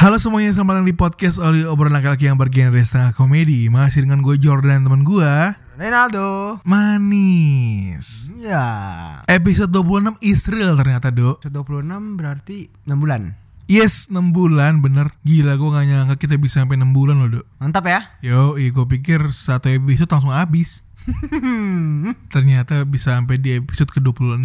Halo semuanya, selamat datang di podcast Oli Obrolan Laki-Laki yang bergenre setengah komedi Masih dengan gue Jordan teman gue Ronaldo. Manis Ya. Episode 26 Israel ternyata dok 26 berarti 6 bulan. Yes 6 bulan bener Gila gue gak nyangka kita bisa sampai 6 bulan loh dok Mantap ya. Yo, gue pikir satu episode langsung habis. Ternyata bisa sampai di episode ke-26.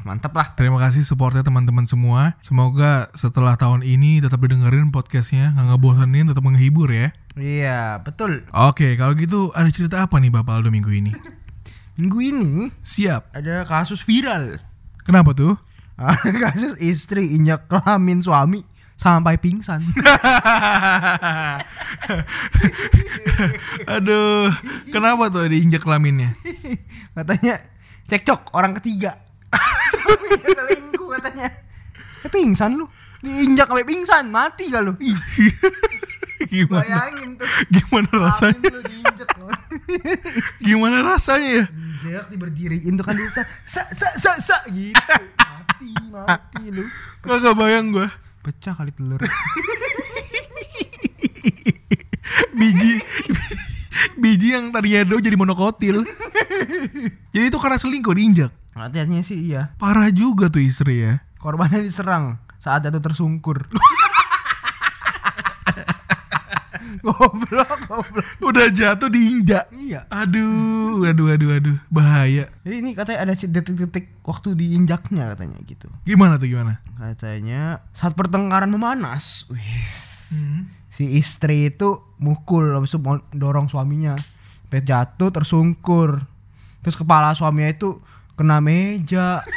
Mantap lah. Terima kasih supportnya teman-teman semua. Semoga setelah tahun ini tetap didengerin podcastnya, nggak ngebosenin, tetap menghibur ya. Iya, betul. Oke, kalau gitu ada cerita apa nih Bapak Aldo minggu ini? Minggu ini Siap. ada kasus viral. Kenapa tuh? Ada kasus istri injak kelamin suami sampai pingsan. Aduh, kenapa tuh diinjak kelaminnya? katanya cekcok orang ketiga. Suaminya selingkuh katanya. Eh, pingsan lu. Diinjak sampai pingsan, mati gak lu? Gimana? bayangin tuh. Gimana rasanya? Kelamin lu diinjak. Gimana rasanya ya? Injak diberdiriin tuh kan dia sa sa sa sa, sa gitu. Mati, mati lu. Gak bayang gue. Pecah kali telur. biji biji yang tadinya do jadi monokotil jadi itu karena selingkuh diinjak Latihannya sih iya. parah juga tuh istri ya Korbannya diserang saat jatuh tersungkur. goblok, goblok. udah jatuh diinjak Iya. aduh aduh aduh aduh bahaya Jadi ini katanya ada detik-detik waktu diinjaknya katanya gitu. gimana tuh gimana Katanya saat pertengkaran memanas, wih, si istri itu mukul habis itu dorong suaminya. Sampai jatuh tersungkur. Terus kepala suaminya itu kena meja.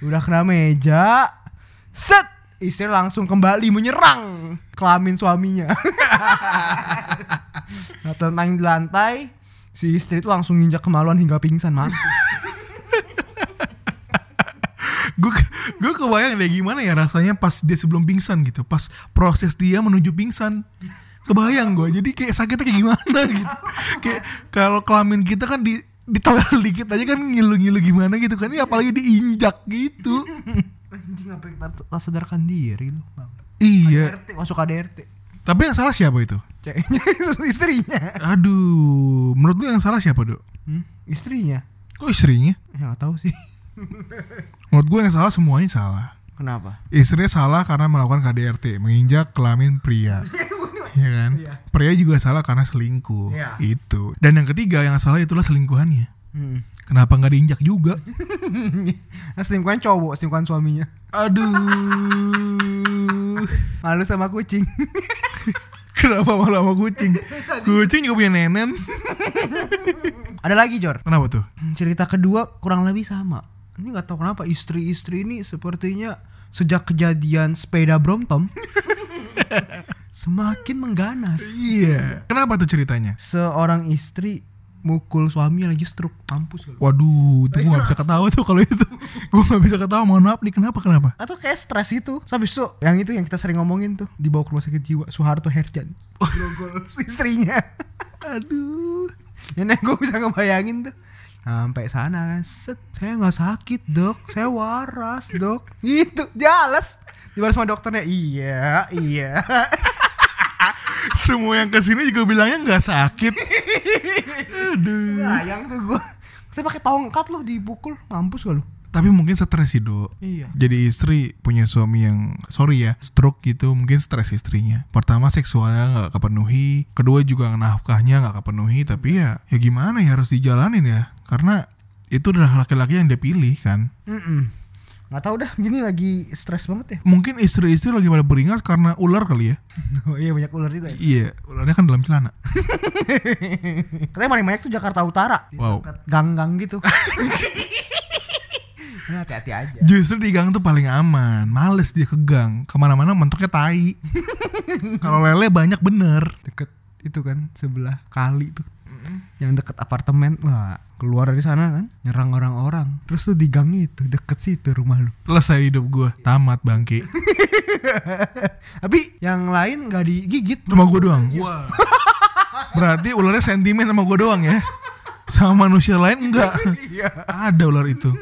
Udah kena meja. Set, istri langsung kembali menyerang kelamin suaminya. nah, tentang di lantai, si istri itu langsung nginjak kemaluan hingga pingsan, mampus. gue gue kebayang deh gimana ya rasanya pas dia sebelum pingsan gitu pas proses dia menuju pingsan kebayang gue jadi kayak sakitnya kayak gimana gitu kayak kalau kelamin kita kan di ditolak dikit aja kan ngilu-ngilu gimana gitu kan ini apalagi diinjak gitu Anjing apa kita tak sadarkan diri lu bang iya KDRT masuk KDRT Tapi yang salah siapa itu? Ceweknya istrinya Aduh, menurut lu yang salah siapa, Dok? hmm? Istrinya Kok istrinya? Ya gak tahu sih Menurut gue yang salah semuanya salah. Kenapa? Istrinya salah karena melakukan KDRT, menginjak kelamin pria. Iya kan? Iya. Pria juga salah karena selingkuh. Iya. Itu. Dan yang ketiga yang salah itulah selingkuhannya. hmm. Kenapa nggak diinjak juga? Nah, selingkuhan cowok, selingkuhan suaminya Aduh. Malu sama kucing Kenapa malah sama kucing? Kucing juga punya nenen. Ada lagi Jor Kenapa tuh? Cerita kedua kurang lebih sama Ini gak tahu kenapa istri-istri ini sepertinya Sejak kejadian sepeda Brompton Semakin mengganas Iya. Kenapa tuh ceritanya? Seorang istri mukul suami lagi stroke. Mampus kalau Waduh, itu gue gak bisa ketawa tuh kalau itu. gue gak bisa ketawa, mohon maaf nih. Kenapa, kenapa? atau kayak stres itu. Habis itu yang itu yang kita sering ngomongin tuh dibawa ke rumah sakit jiwa Soeharto Herjan. Grogol istrinya. Aduh. nenek gue bisa ngebayangin tuh. Sampai sana kan set saya nggak sakit dok. Saya waras dok. Gitu jelas dibalas sama dokternya iya iya. Semua yang ke sini juga bilangnya nggak sakit. Aduh. sayang tuh gue saya pakai tongkat loh dipukul mampus gak lu Tapi mungkin stres sih, Dok. iya Jadi istri punya suami yang sorry ya, stroke gitu, mungkin stres istrinya. Pertama seksualnya nggak kepenuhi, kedua juga nafkahnya nggak kepenuhi, tapi ya ya gimana ya harus dijalanin ya, karena itu adalah laki-laki yang dia pilih kan. Mm-mm. Nggak tahu dah gini lagi stres banget ya Mungkin istri-istri lagi pada beringas karena ular kali ya. oh iya banyak ular juga ya Iya, ularnya kan dalam celana. katanya paling banyak tuh Jakarta Utara Wow. Gang-gang gitu Nah, hati-hati aja. Justru di gang tuh paling aman. Males dia ke gang. Ke mana-mana mentoknya tai. Kalau lele banyak bener. Deket itu kan sebelah kali tuh. Yang deket apartemen. Wah, keluar dari sana kan nyerang orang-orang. Terus tuh di gang itu deket situ rumah lu. Selesai hidup gue. Tamat bangke. Tapi yang lain nggak digigit. Cuma gue doang. Berarti ularnya sentimen sama gue doang ya. Sama manusia lain enggak. Iya. Ada ular itu.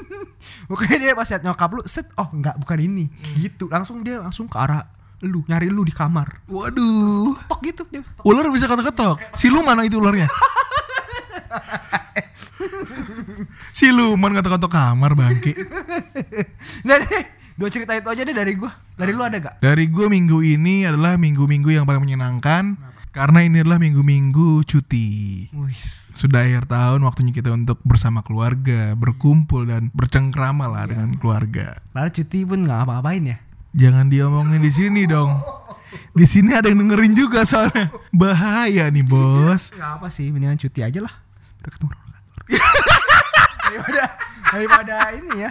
Pokoknya dia pas liat nyokap lu, set, oh enggak bukan ini. Gitu. Langsung dia langsung ke arah lu, nyari lu di kamar. Waduh. Tok gitu dia. Ular bisa ketok-ketok. Siluman itu ularnya. Siluman ketok-ketok kamar bangke. Deh, dua cerita itu aja deh dari gua. Dari lu ada gak? Dari gue minggu ini adalah minggu-minggu yang paling menyenangkan karena ini adalah minggu-minggu cuti. Wis. Sudah akhir tahun waktunya kita untuk bersama keluarga, berkumpul dan bercengkrama lah dengan keluarga. Padahal cuti pun nggak apa-apain ya. Jangan diomongin di sini dong. Di sini ada yang dengerin juga soalnya. Bahaya nih, Bos. Gak apa sih, mendingan cuti aja lah. Udah ketemu orang kantor. daripada daripada ini ya.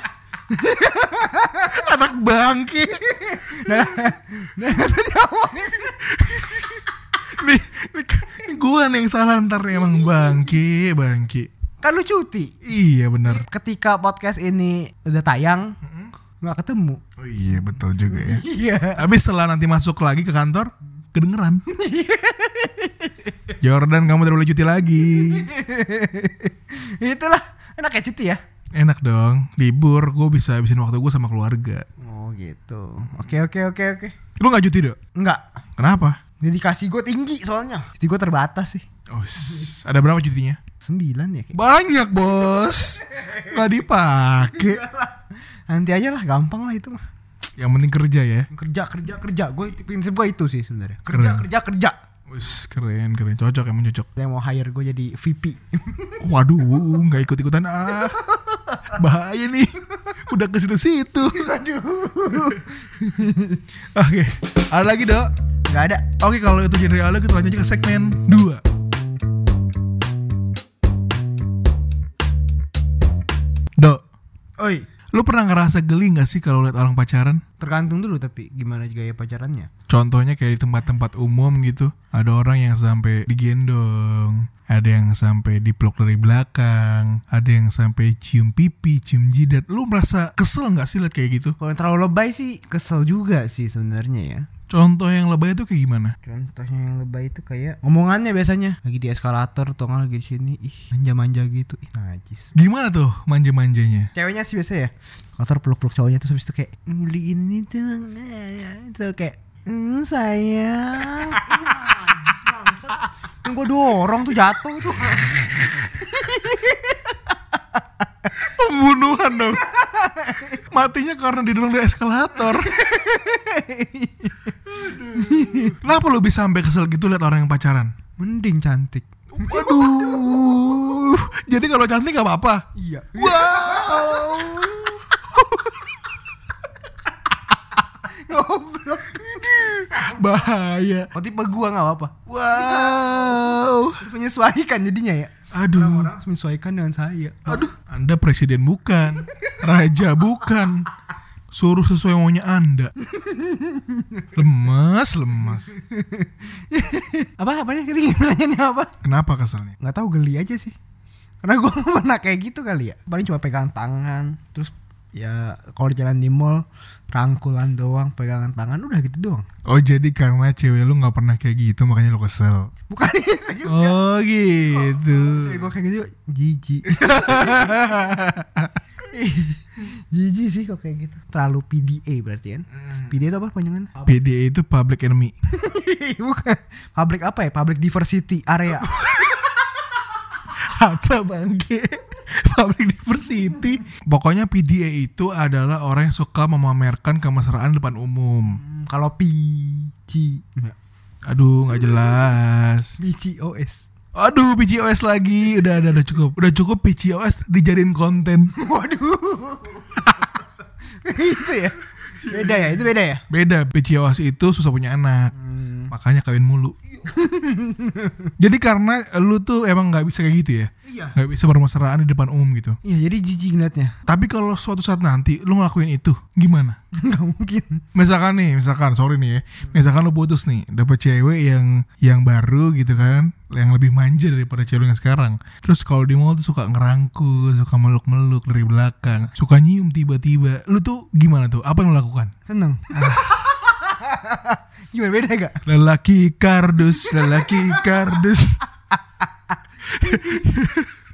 Anak bangke. Nah, nah tadi ngomongin nih, nih, gue nih yang salah ntar emang bangke, bangke. kan lu cuti. Iya benar. Ketika podcast ini udah tayang, nggak ketemu. Oh iya betul juga ya. Iya. Tapi setelah nanti masuk lagi ke kantor, kedengeran. Jordan kamu tidak boleh cuti lagi. Itulah enak ya cuti ya. Enak dong, libur gue bisa habisin waktu gue sama keluarga. Oh gitu. Oke oke oke oke. Lu gak cuti dok? Enggak. Kenapa? Dedikasi gue tinggi soalnya. Cuti gue terbatas sih. Oh, ada berapa cutinya? Sembilan ya kayak. Banyak bos, gak dipakai. Nanti aja lah, gampang lah itu mah. Yang penting kerja ya. Kerja kerja kerja. Gue prinsip gue itu sih sebenarnya. Kerja kerja kerja. Wis keren keren, cocok emang cocok. Yang mau hire gue jadi VP. Waduh, nggak ikut ikutan ah, bahaya nih. Udah ke situ-situ. Aduh. Oke, ada lagi dok. Gak ada. Oke kalau itu genre awal kita lanjut aja ke segmen 2 Dok, Oi, lu pernah ngerasa geli gak sih kalau lihat orang pacaran? tergantung dulu tapi gimana gaya pacarannya. Contohnya kayak di tempat-tempat umum gitu Ada orang yang sampai digendong Ada yang sampai dipeluk dari belakang Ada yang sampai cium pipi, cium jidat Lu merasa kesel gak sih liat kayak gitu? Kalau yang terlalu lebay sih kesel juga sih sebenarnya ya. Contoh yang lebay itu kayak gimana? Contohnya yang lebay itu kayak omongannya biasanya lagi di eskalator atau nggak lagi di sini, ih manja-manja gitu, ih najis. Gimana tuh manja-manjanya? Ceweknya sih biasa ya, eskalator peluk-peluk cowoknya terus habis itu kayak beli ini tuh, itu kayak hmm, sayang, bangsat. Kan gue dorong tuh jatuh tuh. Pembunuhan dong Matinya karena didorong dari eskalator Kenapa lu bisa sampai kesel gitu liat orang yang pacaran? Mending cantik. Waduh Jadi kalau cantik gak apa-apa? Iya. Wow. Bahaya Oh tipe gua nggak apa-apa. Wow Harus menyesuaikan jadinya ya. Aduh Orang harus menyesuaikan dengan saya. Aduh Anda presiden bukan Raja bukan Suruh sesuai maunya anda Lemas Lemas Apa apanya tadi nanya apa? Kenapa keselnya? Nggak tahu geli aja sih. Karena nggak pernah kayak gitu kali ya. Paling cuma pegang tangan, terus ya kalau jalan di mall rangkulan doang, pegangan tangan udah gitu doang. Oh jadi karena cewek lu gak pernah kayak gitu makanya lu kesel Bukan itu. Oh gitu Kayak gua kayak gitu jijik. jijik sih kok kayak gitu. Terlalu PDA berarti kan? PDA itu apa panjangannya? PDA itu public enemy Bukan. Public apa ya? Public diversity area. Apa bangke Public diversity Pokoknya PDA itu adalah orang yang suka memamerkan kemesraan depan umum Hmm, Kalau PG enggak. Aduh gak jelas PGOS. Aduh PCOS lagi Udah, udah, udah cukup Udah cukup PCOS dijadiin konten Waduh. itu ya. Beda ya, itu beda ya. Beda PCOS itu susah punya anak Hmm. Makanya kawin mulu Jadi karena lu tuh emang nggak bisa kayak gitu ya? Iya. Nggak bisa bermesraan di depan umum gitu. Iya, jadi jijik ngeliatnya. Tapi kalau suatu saat nanti lu ngelakuin itu, gimana? Gak mungkin. Misalkan nih, misalkan sorry nih ya, misalkan lu putus nih, dapet cewek yang yang baru gitu kan, yang lebih manja daripada cewek yang sekarang. Terus kalau di mall tuh suka ngerangkul, suka meluk-meluk dari belakang, suka nyium tiba-tiba. Lu tuh gimana tuh? Apa yang lu lakukan? Seneng. Gimana beda gak? Lelaki kardus, lelaki kardus.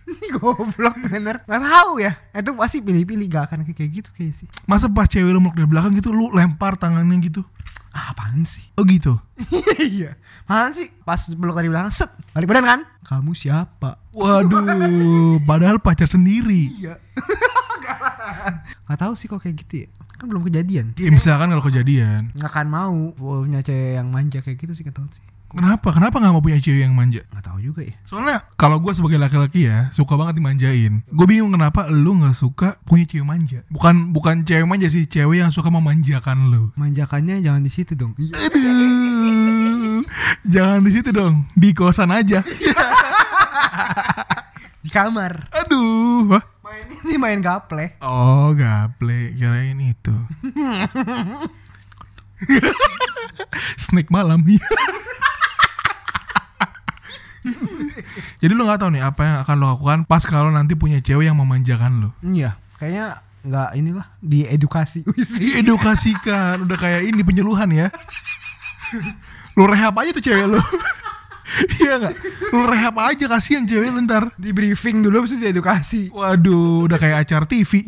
Ini goblok bener. Gak tahu ya. Itu pasti pilih-pilih gak akan kayak gitu kayak sih. Masa pas cewek lu meluk dari belakang gitu, lu lempar tangannya gitu? Ah, apaan sih? Oh gitu. Iya. Mana sih? Pas peluk dari belakang set. Balik badan kan? Kamu siapa? Waduh, padahal pacar sendiri. Iya. Gak tahu sih kok kayak gitu ya. Kan belum kejadian. Ya, misalkan kalau kejadian, Gak akan mau punya cewek yang manja kayak gitu sih tahu sih. kenapa? Kenapa nggak mau punya cewek yang manja? Gak tahu juga ya. Soalnya kalau gue sebagai laki-laki ya suka banget dimanjain. Gue bingung kenapa lu nggak suka punya cewek manja. Bukan bukan cewek manja sih, cewek yang suka memanjakan lu. Manjakannya jangan di situ dong. Iya. Aduh, jangan di situ dong, di kosan aja. Di kamar. Aduh, wah. Main ini main gaple. Oh, gaple, kirain itu. Snack malam. Jadi lu nggak tahu nih apa yang akan lo lakukan pas kalau nanti punya cewek yang memanjakan lo. Iya. Kayaknya nggak inilah diedukasi. Diedukasikan, udah kayak ini penyuluhan ya. Lu rehab aja tuh cewek lu. Iya nggak? Lu rehab aja kasihan cewek lu ntar. di briefing dulu habis itu diedukasi. Waduh, udah kayak acara TV.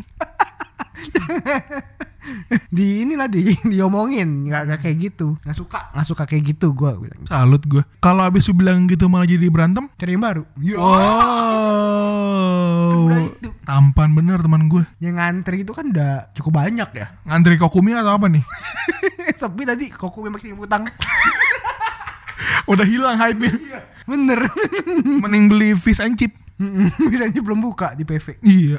Di inilah di diomongin nggak nggak kayak gitu. Nggak suka nggak suka kayak gitu bilang. Salut gue. Kalau abis lu bilang gitu malah jadi berantem, Cari yang baru. Wow. Udah itu. Tampan bener teman gue. Yang ngantri itu kan udah cukup banyak ya. Ngantri kokumi atau apa nih? Sepi tadi koko memang kirim utang. Udah hilang hype-nya. Bener. Mending beli fish and chip. Misalnya belum buka di PV. Iya.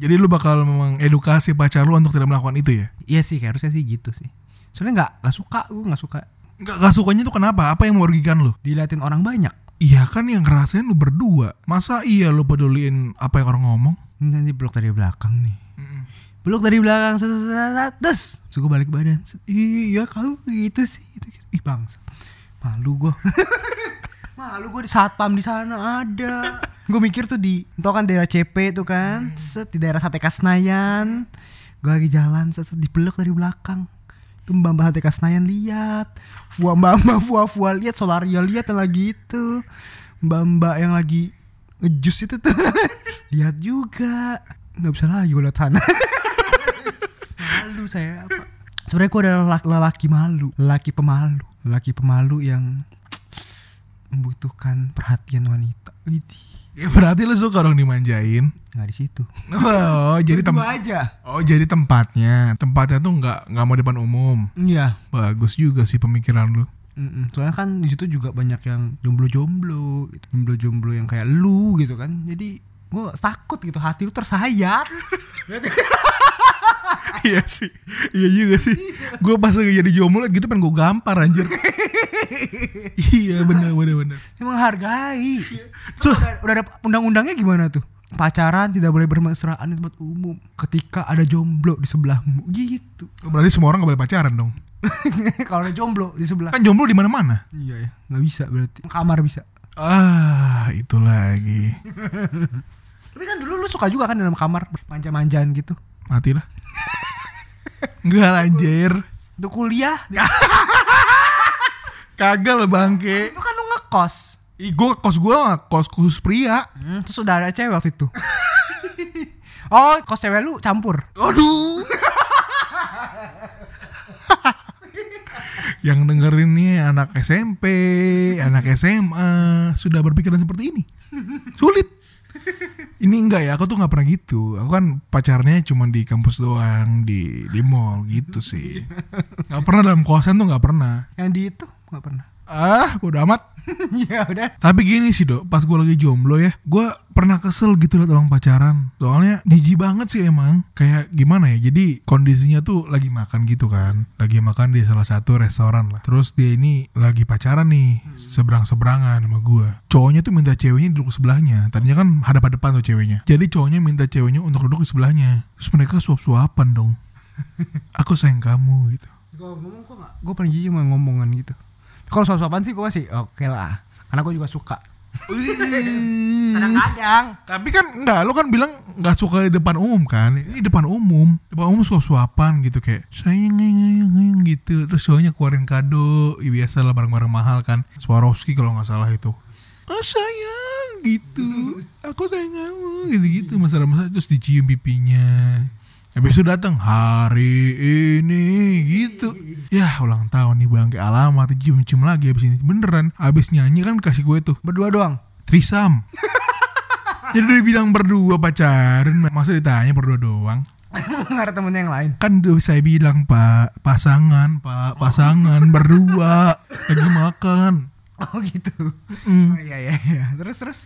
Jadi lu bakal memang edukasi pacar lu untuk tidak melakukan itu ya? Iya sih, kayak harusnya sih gitu sih. Soalnya nggak nggak suka, gue nggak suka Gak, gak sukanya tuh kenapa? Apa yang merugikan lu? diliatin orang banyak. Iya kan yang ngerasain lu berdua. Masa iya lu peduliin apa yang orang ngomong? Nanti blok dari belakang nih. Blok dari belakang, des. Suka balik badan. Iya, kalau gitu sih. Gitu, gitu. Ih bang, malu gue. malu gue di satpam di sana ada. gue mikir tuh di, tau kan daerah CP tuh kan, set di daerah Sate Kasnayan. Gue lagi jalan, set, set, di blok dari belakang. Itu mbak mbak Sate Kasnayan lihat, fua mbak mbak fua fua lihat, solaria lihat yang lagi itu, mbak mbak yang lagi ngejus itu tuh, lihat juga. Nggak bisa lagi gue lihat sana. malu saya apa sebenarnya gue adalah lelaki, lelaki malu lelaki pemalu lelaki pemalu yang membutuhkan perhatian wanita. Ya berarti lu suka dong dimanjain. nggak di situ Oh, jadi tem Berdua aja Oh, jadi tempatnya. Tempatnya tuh nggak nggak mau depan umum. iya Bagus juga sih pemikiran lu. Mm-mm. soalnya kan di situ juga banyak yang jomblo-jomblo gitu. jomblo-jomblo yang kayak lu gitu kan jadi gue takut gitu hati lu tersayat iya sih. Iya juga sih. Gue pas lagi jadi jomblo gitu pengen gue gampar anjir. iya bener bener bener. Emang hargai. So, udah, udah ada undang-undangnya gimana tuh? Pacaran tidak boleh bermesraan di tempat umum ketika ada jomblo di sebelahmu gitu. Berarti semua orang gak boleh pacaran dong. Kalau ada jomblo di sebelah. Kan jomblo di mana-mana. Iya ya, nggak bisa berarti. Kamar bisa. Ah, itu lagi. Tapi kan dulu lu suka juga kan dalam kamar manja-manjaan gitu. Mati lah. Enggak anjir. Itu kuliah. Kagak lah bangke. itu kan lu ngekos. Ih, gue kos gue mah kos khusus pria. Hmm, terus udah ada cewek waktu itu. oh, kos cewek lu campur. Aduh. Yang dengerin nih anak SMP, anak SMA sudah berpikiran seperti ini. Sulit. Ini enggak ya, aku tuh nggak pernah gitu. Aku kan pacarnya cuma di kampus doang, di di mall gitu sih. Nggak pernah dalam kosan tuh nggak pernah. Yang di itu nggak pernah. Ah, bodo amat. Iya udah. Tapi gini sih dok, pas gue lagi jomblo ya, gue pernah kesel gitu liat orang pacaran. Soalnya jijik banget sih emang. Kayak gimana ya? Jadi kondisinya tuh lagi makan gitu kan, lagi makan di salah satu restoran lah. Terus dia ini lagi pacaran nih, seberang seberangan sama gue. Cowoknya tuh minta ceweknya duduk sebelahnya. Tadinya kan hadap hadapan tuh ceweknya. Jadi cowoknya minta ceweknya untuk duduk di sebelahnya. Terus mereka suap suapan dong. Aku sayang kamu gitu. Gue ngomong kok nggak. Gue paling jijik sama ngomongan gitu. Kalau soal-soalan sih gue sih oke lah. Karena gue juga suka. Kadang-kadang. Tapi kan enggak, lo kan bilang nggak suka di depan umum kan? Ini depan umum, depan umum suap-suapan gitu kayak sayang sayang sayang gitu. Terus soalnya keluarin kado, ya biasa lah barang-barang mahal kan. Swarovski kalau nggak salah itu. Oh sayang gitu, aku sayang kamu gitu-gitu masalah-masalah terus dicium pipinya. Habis itu datang hari ini gitu. Ya ulang tahun nih bang kayak alamat cium-cium lagi habis ini beneran. Habis nyanyi kan kasih gue tuh Berdua doang. Trisam Jadi udah bilang berdua pacaran Masa ditanya berdua doang Nggak ada temennya yang lain. Kan udah saya bilang pak Pasangan pak Pasangan berdua Lagi makan Oh gitu. Mm. Oh, iya iya iya. Terus terus.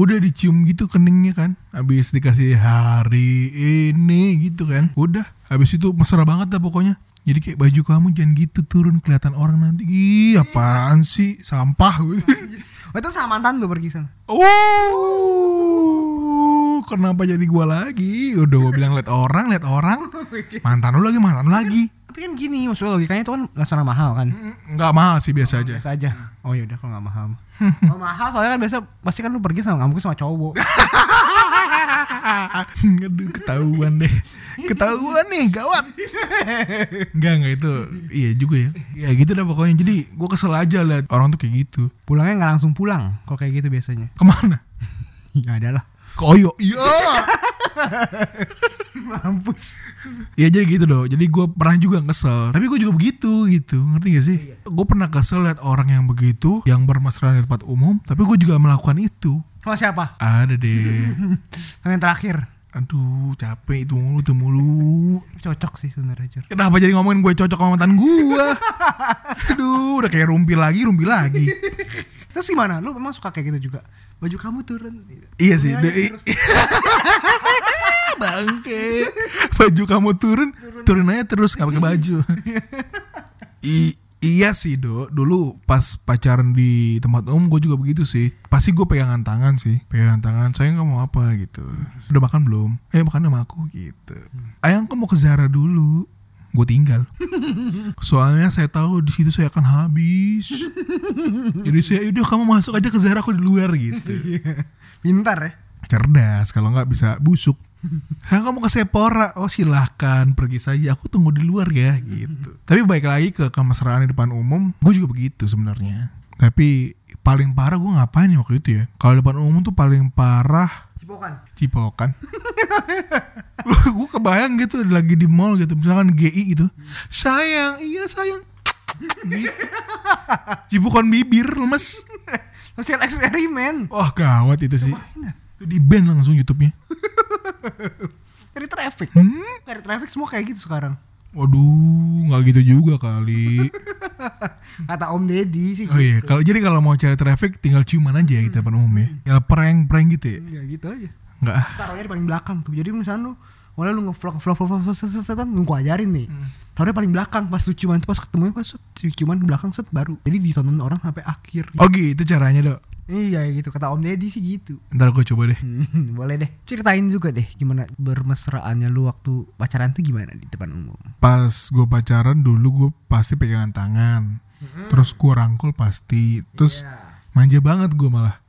Udah dicium gitu keningnya kan Habis dikasih hari ini gitu kan Udah Habis itu mesra banget dah pokoknya jadi kayak baju kamu jangan gitu turun kelihatan orang nanti Ih apaan sih Sampah gitu Oh, itu sama mantan tuh pergi sana. Oh, kenapa jadi gua lagi? Udah gua bilang lihat orang, lihat orang. Mantan lu lagi, mantan lu lagi. Tapi kan gini maksudnya logikanya itu kan laksana mahal kan. Enggak mahal sih biasa aja. Biasa aja. Oh ya udah kalau nggak mahal. mah. Kalau mahal soalnya kan biasa pasti kan lu pergi sama nggak mungkin sama cowok. Aduh, ketahuan deh. Ketahuan nih, gawat. Enggak, enggak itu. Iya juga ya. Ya gitu dah pokoknya. Jadi gua kesel aja lihat orang tuh kayak gitu. Pulangnya nggak langsung pulang. Kalau kayak gitu biasanya. Ke mana? Ya ada lah. Ke Oyo. Iya. Mampus. Ya jadi gitu dong. Jadi gue pernah juga kesel. Tapi gue juga begitu gitu. Ngerti gak sih? Gue pernah kesel liat orang yang begitu, yang bermesraan di tempat umum. Tapi gue juga melakukan itu. Sama siapa? Ada deh. Yang terakhir. Aduh capek itu mulu itu mulu. Cocok sih sebenarnya Jur. Kenapa jadi ngomongin gue cocok sama mantan gue? Aduh udah kayak rumpi lagi, rumpi lagi. Terus gimana? Lu memang suka kayak gitu juga? Baju kamu turun. Iya sih. Iya, deh. iya, terus. Bangke. Baju kamu turun, turun aja terus gak pakai baju. I- iya sih do, dulu pas pacaran di tempat umum gue juga begitu sih. Pasti gue pegangan tangan sih, pegangan tangan. Sayang kamu mau apa gitu. Udah makan belum? Eh makan sama aku gitu. Ayang kamu mau ke Zara dulu. Gue tinggal. Soalnya saya tahu di situ saya akan habis. Jadi saya udah kamu masuk aja ke Zara aku di luar gitu Pintar ya. cerdas kalau nggak bisa busuk Kamu ke Sephora, oh silahkan pergi saja. Aku tunggu di luar ya, gitu. Tapi baik lagi ke kemesraan di depan umum, gue juga begitu sebenarnya. Tapi paling parah gue ngapain ya waktu itu ya? Kalau depan umum tuh paling parah Cipokan. cipokan. gue kebayang gitu lagi di mall gitu, misalkan GI gitu. Sayang, iya sayang. Gitu. Cipokan bibir lemes. Sosial eksperimen. Wah gawat itu sih. Itu di ban langsung YouTube-nya. Cari traffic. Hmm? Cari traffic semua kayak gitu sekarang. Waduh, nggak gitu juga kali. Kata Om Deddy sih. Oh iya, kalau jadi kalau mau cari traffic tinggal ciuman aja ya kita depan umum ya. Ya prank prank gitu ya. Ya gitu aja. Enggak. Taruhnya di paling belakang tuh. Jadi misalnya lu Awalnya lu ngevlog vlog vlog vlog set set set lu gua ajarin nih. Taruhnya paling belakang pas lu ciuman pas ketemunya pas set, ciuman di belakang set baru. Jadi ditonton orang sampai akhir. Oh gitu caranya dok. Iya gitu kata Om Deddy sih gitu. Ntar gue coba deh. Hmm, boleh deh. Ceritain juga deh gimana bermesraannya lu waktu pacaran tuh gimana di depan umum. Pas gue pacaran dulu gue pasti pegangan tangan. Terus gue rangkul pasti. Terus manja banget gue malah.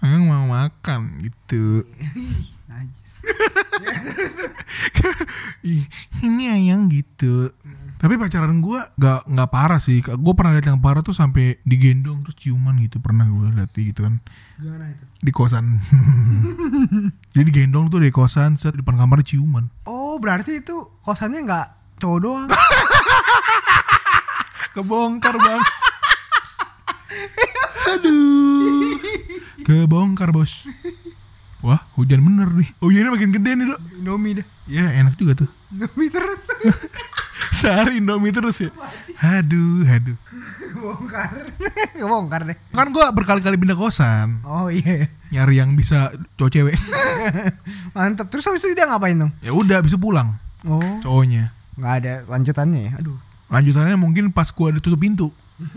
Ayang mau makan gitu. Ih, ini ayang gitu. Tapi pacaran gue gak nggak parah sih. Gue pernah lihat yang parah tuh sampai digendong terus ciuman gitu. Pernah gue lihat gitu kan Gimana itu? di kosan. Jadi digendong tuh di kosan set di depan kamar ciuman. Oh berarti itu kosannya nggak cowok doang. Kebongkar bang. Aduh. Kebongkar bos. Wah hujan bener nih. Hujannya makin gede nih dok. Indomie dah. Ya enak juga tuh. Indomie terus. Sehari Indomie terus ya. Aduh, aduh. Bongkar. Bongkar deh. Kan gue berkali-kali pindah kosan. Oh iya. Nyari yang bisa cowok cewek. Mantap. Terus habis itu dia ngapain dong? ya udah bisa pulang Oh, cowoknya. nggak ada lanjutannya ya. Aduh. Lanjutannya mungkin pas gue ditutup pintu.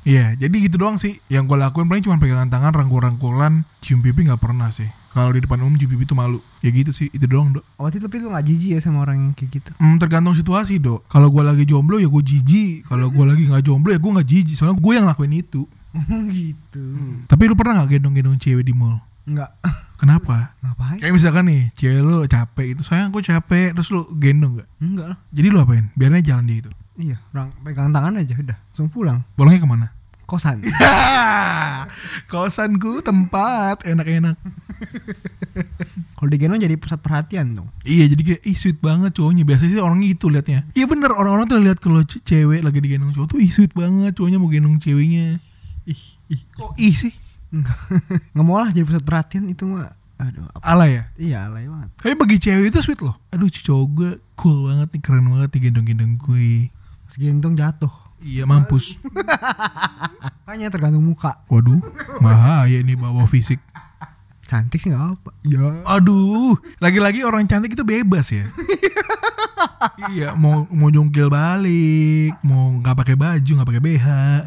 Iya, jadi gitu doang sih. Yang gue lakuin paling cuma pegangan tangan, rangkul-rangkulan, cium pipi nggak pernah sih. Kalau di depan umum pipi tuh malu. Ya gitu sih, itu doang dok. Oh, tapi lu nggak jijik ya sama orang yang kayak gitu? Hmm, tergantung situasi dok. Kalau gue lagi jomblo ya gue jijik. Kalau gue lagi nggak jomblo ya gue nggak jijik. Soalnya gue yang lakuin itu. gitu. Tapi lu pernah nggak gendong-gendong cewek di mall? Enggak. Kenapa? Ngapain? Kayak misalkan nih, cewek lu capek gitu. Sayang aku capek, terus lu gendong gak? Enggak lah. Jadi lu apain? Biarnya jalan dia itu. Iya, orang pegang tangan aja udah, langsung pulang. Pulangnya ke mana? Kosan. Kosanku tempat enak-enak. Kalau digendong jadi pusat perhatian dong. Iya jadi kayak ih sweet banget cowoknya Biasanya sih orangnya gitu liatnya Iya bener orang-orang tuh lihat kalau ce- cewek lagi digendong cowok tuh ih sweet banget cowoknya mau gendong ceweknya Ih, ih. Kok ih sih? Enggak. Nggak mau lah jadi pusat perhatian itu mah. Aduh, apa? Alay ya? Iya, alay banget. Tapi bagi cewek itu sweet loh Aduh cowok gue cool banget nih keren banget nih gendong-gendong gue Pas gendong jatuh. Iya mampus Makanya tergantung muka. Waduh bahaya nih bawa fisik Cantik sih nggak apa. Ya. Aduh Lagi-lagi orang cantik itu bebas ya Iya mau mau jungkil balik Mau nggak pakai baju nggak pakai BH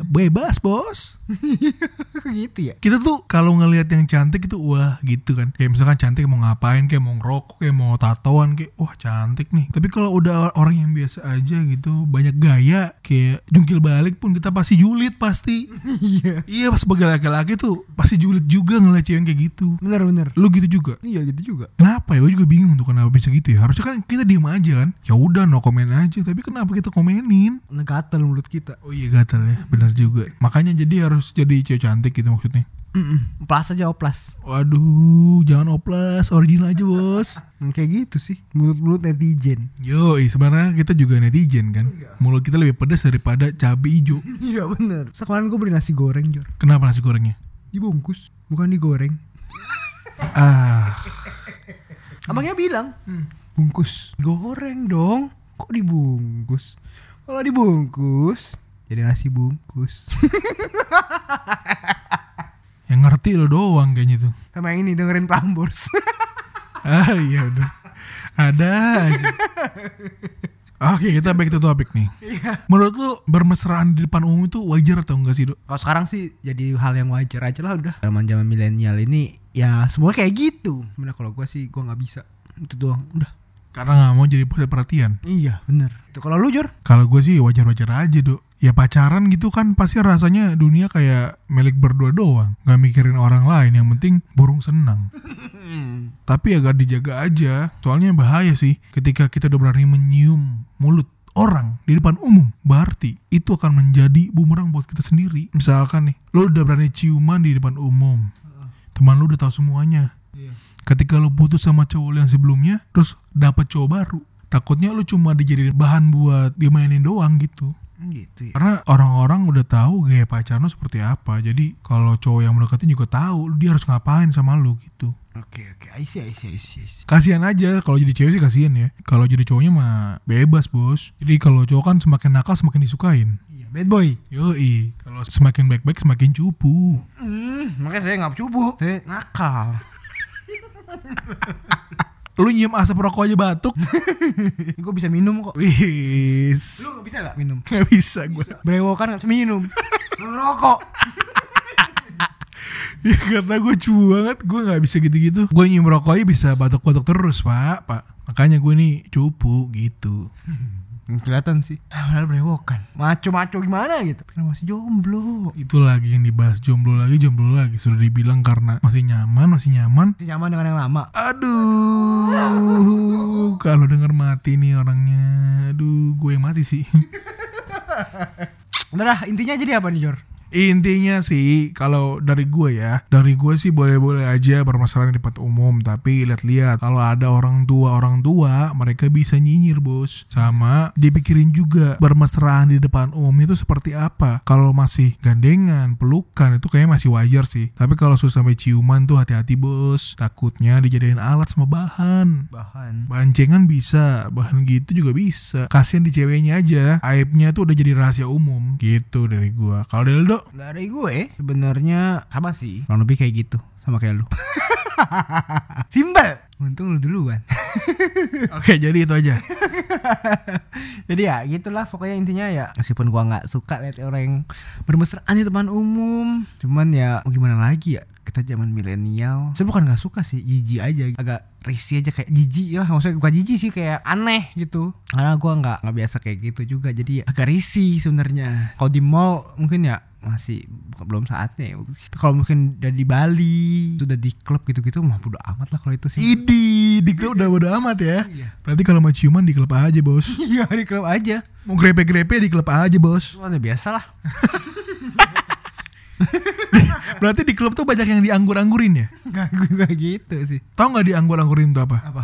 Bebas bos. Gitu ya. kita tuh kalau ngelihat yang cantik itu wah gitu kan. Kayak misalkan cantik mau ngapain kayak mau ngerokok kayak mau tatoan kayak wah cantik nih. Tapi kalau udah orang yang biasa aja gitu banyak gaya kayak jungkil balik pun kita pasti julid pasti. Iya. iya pas sebagai laki-laki tuh pasti julid juga ngeliat cewek kayak gitu. Bener bener. lu gitu juga? Iya gitu juga. kenapa ya? Gue juga bingung tuh kenapa bisa gitu ya. Harusnya kan kita diem aja kan? Ya udah no komen aja tapi kenapa kita komenin Negatel mulut kita. oh iya gatel ya benar juga makanya jadi harus jadi cewek cantik gitu maksudnya Mm-mm. Plus aja oplas. Waduh, jangan oplas, original aja bos. Hmm, Kayak gitu sih. Mulut-mulut netizen. Yo, sebenarnya kita juga netizen kan. Mulut kita lebih pedas daripada cabai hijau. Iya bener. Sekarang gue beli nasi goreng Jor. Kenapa nasi gorengnya? Dibungkus, bukan digoreng. Ah, Abangnya bilang, bungkus goreng dong. Kok dibungkus? Kalau dibungkus, jadi nasi bungkus. yang ngerti lo doang kayaknya tuh. Sama yang ini dengerin Prambors. Ah iya udah. Ada aja. Oke, kita back to topik nih. Menurut lu bermesraan di depan umum itu wajar atau enggak sih, Dok? Kalau sekarang sih jadi hal yang wajar aja lah udah. Zaman zaman milenial ini ya semua kayak gitu. Mana kalau gue sih gue nggak bisa. Itu doang. Udah. Karena nggak mau jadi pusat perhatian. Iya bener. Itu kalau lu Jor? Kalau gue sih wajar-wajar aja, Dok. Ya pacaran gitu kan pasti rasanya dunia kayak milik berdua doang. Gak mikirin orang lain, yang penting burung senang. Tapi agak dijaga aja, soalnya bahaya sih ketika kita udah berani menyium mulut orang di depan umum. Berarti itu akan menjadi bumerang buat kita sendiri. Misalkan nih, lo udah berani ciuman di depan umum. Teman lo udah tahu semuanya. Ketika lo putus sama cowok yang sebelumnya, terus dapet cowok baru. Takutnya lo cuma dijadiin bahan buat dimainin doang gitu. Gitu ya. Karena orang-orang udah tahu gaya pacaran lo seperti apa. Jadi kalau cowok yang mendekatin juga tahu dia harus ngapain sama lo gitu. Oke oke. I see I see I see. I see. Kasihan aja kalau jadi cewek sih kasihan ya. Kalau jadi cowoknya mah bebas bos. Jadi kalau cowok kan semakin nakal semakin disukain. Iya, bad boy. Yoi, kalau semakin baik-baik semakin cupu. Hmm, makanya saya nggak cubu. Saya nakal. Lu nyium asap rokok aja batuk. gue bisa minum kok. Wis. Lu nggak bisa nggak minum? Gak bisa gue. Brewokan bisa minum. Ngerokok. Ya karena gue cupu banget Gue gak bisa gitu-gitu Gue nyium rokok aja bisa batuk-batuk terus pak Pak Makanya gue nih cupu gitu Kelihatan sih. Padahal brewokan. Maco-maco gimana gitu. Karena masih jomblo. Itu lagi yang dibahas Jomblo lagi jomblo lagi Sudah dibilang karena masih nyaman Masih nyaman Masih nyaman dengan yang lama. Aduh Kalau denger mati nih orangnya Aduh gue yang mati sih Udah dah, intinya jadi apa nih Jor? Intinya sih kalau dari gue ya, dari gue sih boleh-boleh aja bermasalah di tempat umum, tapi lihat-lihat kalau ada orang tua orang tua mereka bisa nyinyir bos. Sama dipikirin juga bermesraan di depan umum itu seperti apa. Kalau masih gandengan, pelukan itu kayaknya masih wajar sih. Tapi kalau sudah sampai ciuman tuh hati-hati bos. Takutnya dijadiin alat sama bahan. Bahan. Bancengan bisa, bahan gitu juga bisa. Kasian di ceweknya aja, aibnya tuh udah jadi rahasia umum. Gitu dari gua. Kalau dari lo, Dari gue sebenarnya sama sih. Kurang lebih kayak gitu. Sama kayak lu. Simpel. Untung lu duluan. oke jadi itu aja. Jadi ya gitulah pokoknya intinya ya meskipun gua nggak suka lihat orang yang bermesraan di depan umum, cuman ya gimana lagi ya kita zaman milenial. Saya bukan nggak suka sih, jijik aja, agak risih aja kayak jijik lah maksudnya bukan jijik sih kayak aneh gitu. Karena gua nggak nggak biasa kayak gitu juga, jadi agak risih sebenarnya. Kalau di mall mungkin ya masih belum saatnya ya. Kalau mungkin udah di Bali, sudah di klub gitu-gitu mah bodo amat lah kalau itu sih. Idi, di klub udah bodo amat ya. Iya. Berarti kalau mau ciuman di klub aja bos. Iya di klub aja. Mau grepe-grepe di klub aja bos. Soalnya biasa lah. Berarti di klub tuh banyak yang dianggur-anggurin ya. Gak, gak gitu sih. Tahu nggak dianggur-anggurin tuh apa? Apa?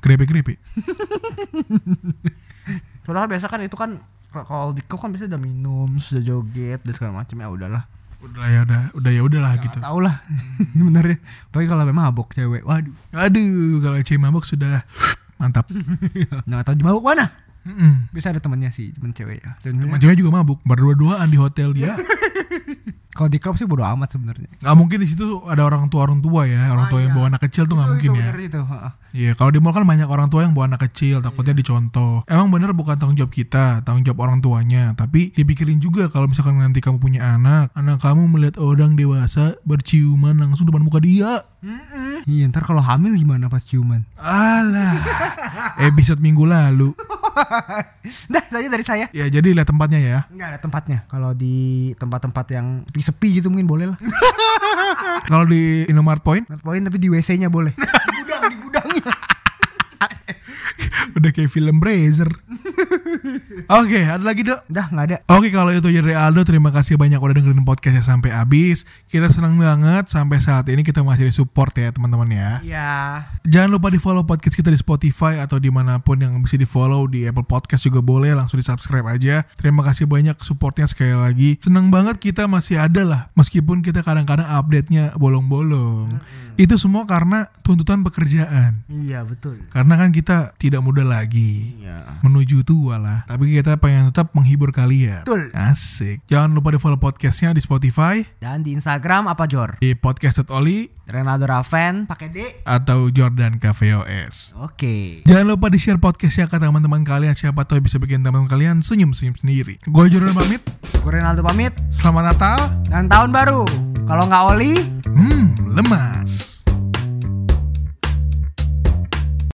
Grepe-grepe. Soalnya biasa kan itu kan kalau di klub kan biasa udah minum, sudah joget dan segala macam ya udahlah. Udah ya udah, udah ya udahlah gitu. Tahu lah sebenarnya. Tapi kalau memang mabok cewek, waduh. Aduh, kalau cewek mabok sudah mantap. Nggak tahu mabok mana. Mm-mm. Biasa ada temannya sih, temen cewek ya. Teman cewek juga mabuk, berdua-duaan di hotel dia. kalau di klub sih bodo amat sebenarnya. Nggak mungkin di situ ada orang tua orang tua ya, orang Ah, tua yang iya. bawa anak kecil tuh nggak mungkin itu, ya. itu. Iya, kalau di mall kan banyak orang tua yang bawa anak kecil, takutnya dicontoh. Emang bener bukan tanggung jawab kita, tanggung jawab orang tuanya. Tapi dipikirin juga kalau misalkan nanti kamu punya anak, anak kamu melihat orang dewasa berciuman langsung depan muka dia. Iya ntar kalau hamil gimana pas ciuman? Alah, episode minggu lalu. Dah saja dari saya. Ya jadi lihat tempatnya ya. Nggak ada tempatnya. Kalau di tempat-tempat yang sepi-sepi gitu mungkin boleh lah. Kalau di Indomart Point Poin tapi di WC-nya boleh. di gudang, di gudangnya. udah kayak film Brazer. Oke, ada lagi dok. Dah nggak ada. Oke kalau itu jadi Aldo. Terima kasih banyak udah dengerin podcastnya sampai habis. Kita senang banget sampai saat ini kita masih di support ya teman-teman ya. Iya. Jangan lupa di follow podcast kita di Spotify atau di mana pun yang bisa di follow di Apple Podcast juga boleh langsung di subscribe aja. Terima kasih banyak supportnya sekali lagi. Senang banget kita masih ada lah meskipun kita kadang-kadang update-nya bolong-bolong. Itu semua karena tuntutan pekerjaan. Iya betul. Karena kan kita tidak muda lagi. Iya. menuju tua lah. Tapi kita pengen tetap menghibur kalian. Betul. Asik. Jangan lupa di follow podcastnya di Spotify, Dan di Instagram apa Jor? di podcast.oli Renaldo Raven pakai D. atau Jordan KVOS. Oke. Jangan lupa di share podcastnya ke teman-teman kalian. Siapa tahu bisa bikin teman kalian senyum-senyum sendiri. Gue Jordan pamit. Gue Renaldo pamit Selamat Natal. dan tahun baru. Kalau nggak oli, Hmm, lemas.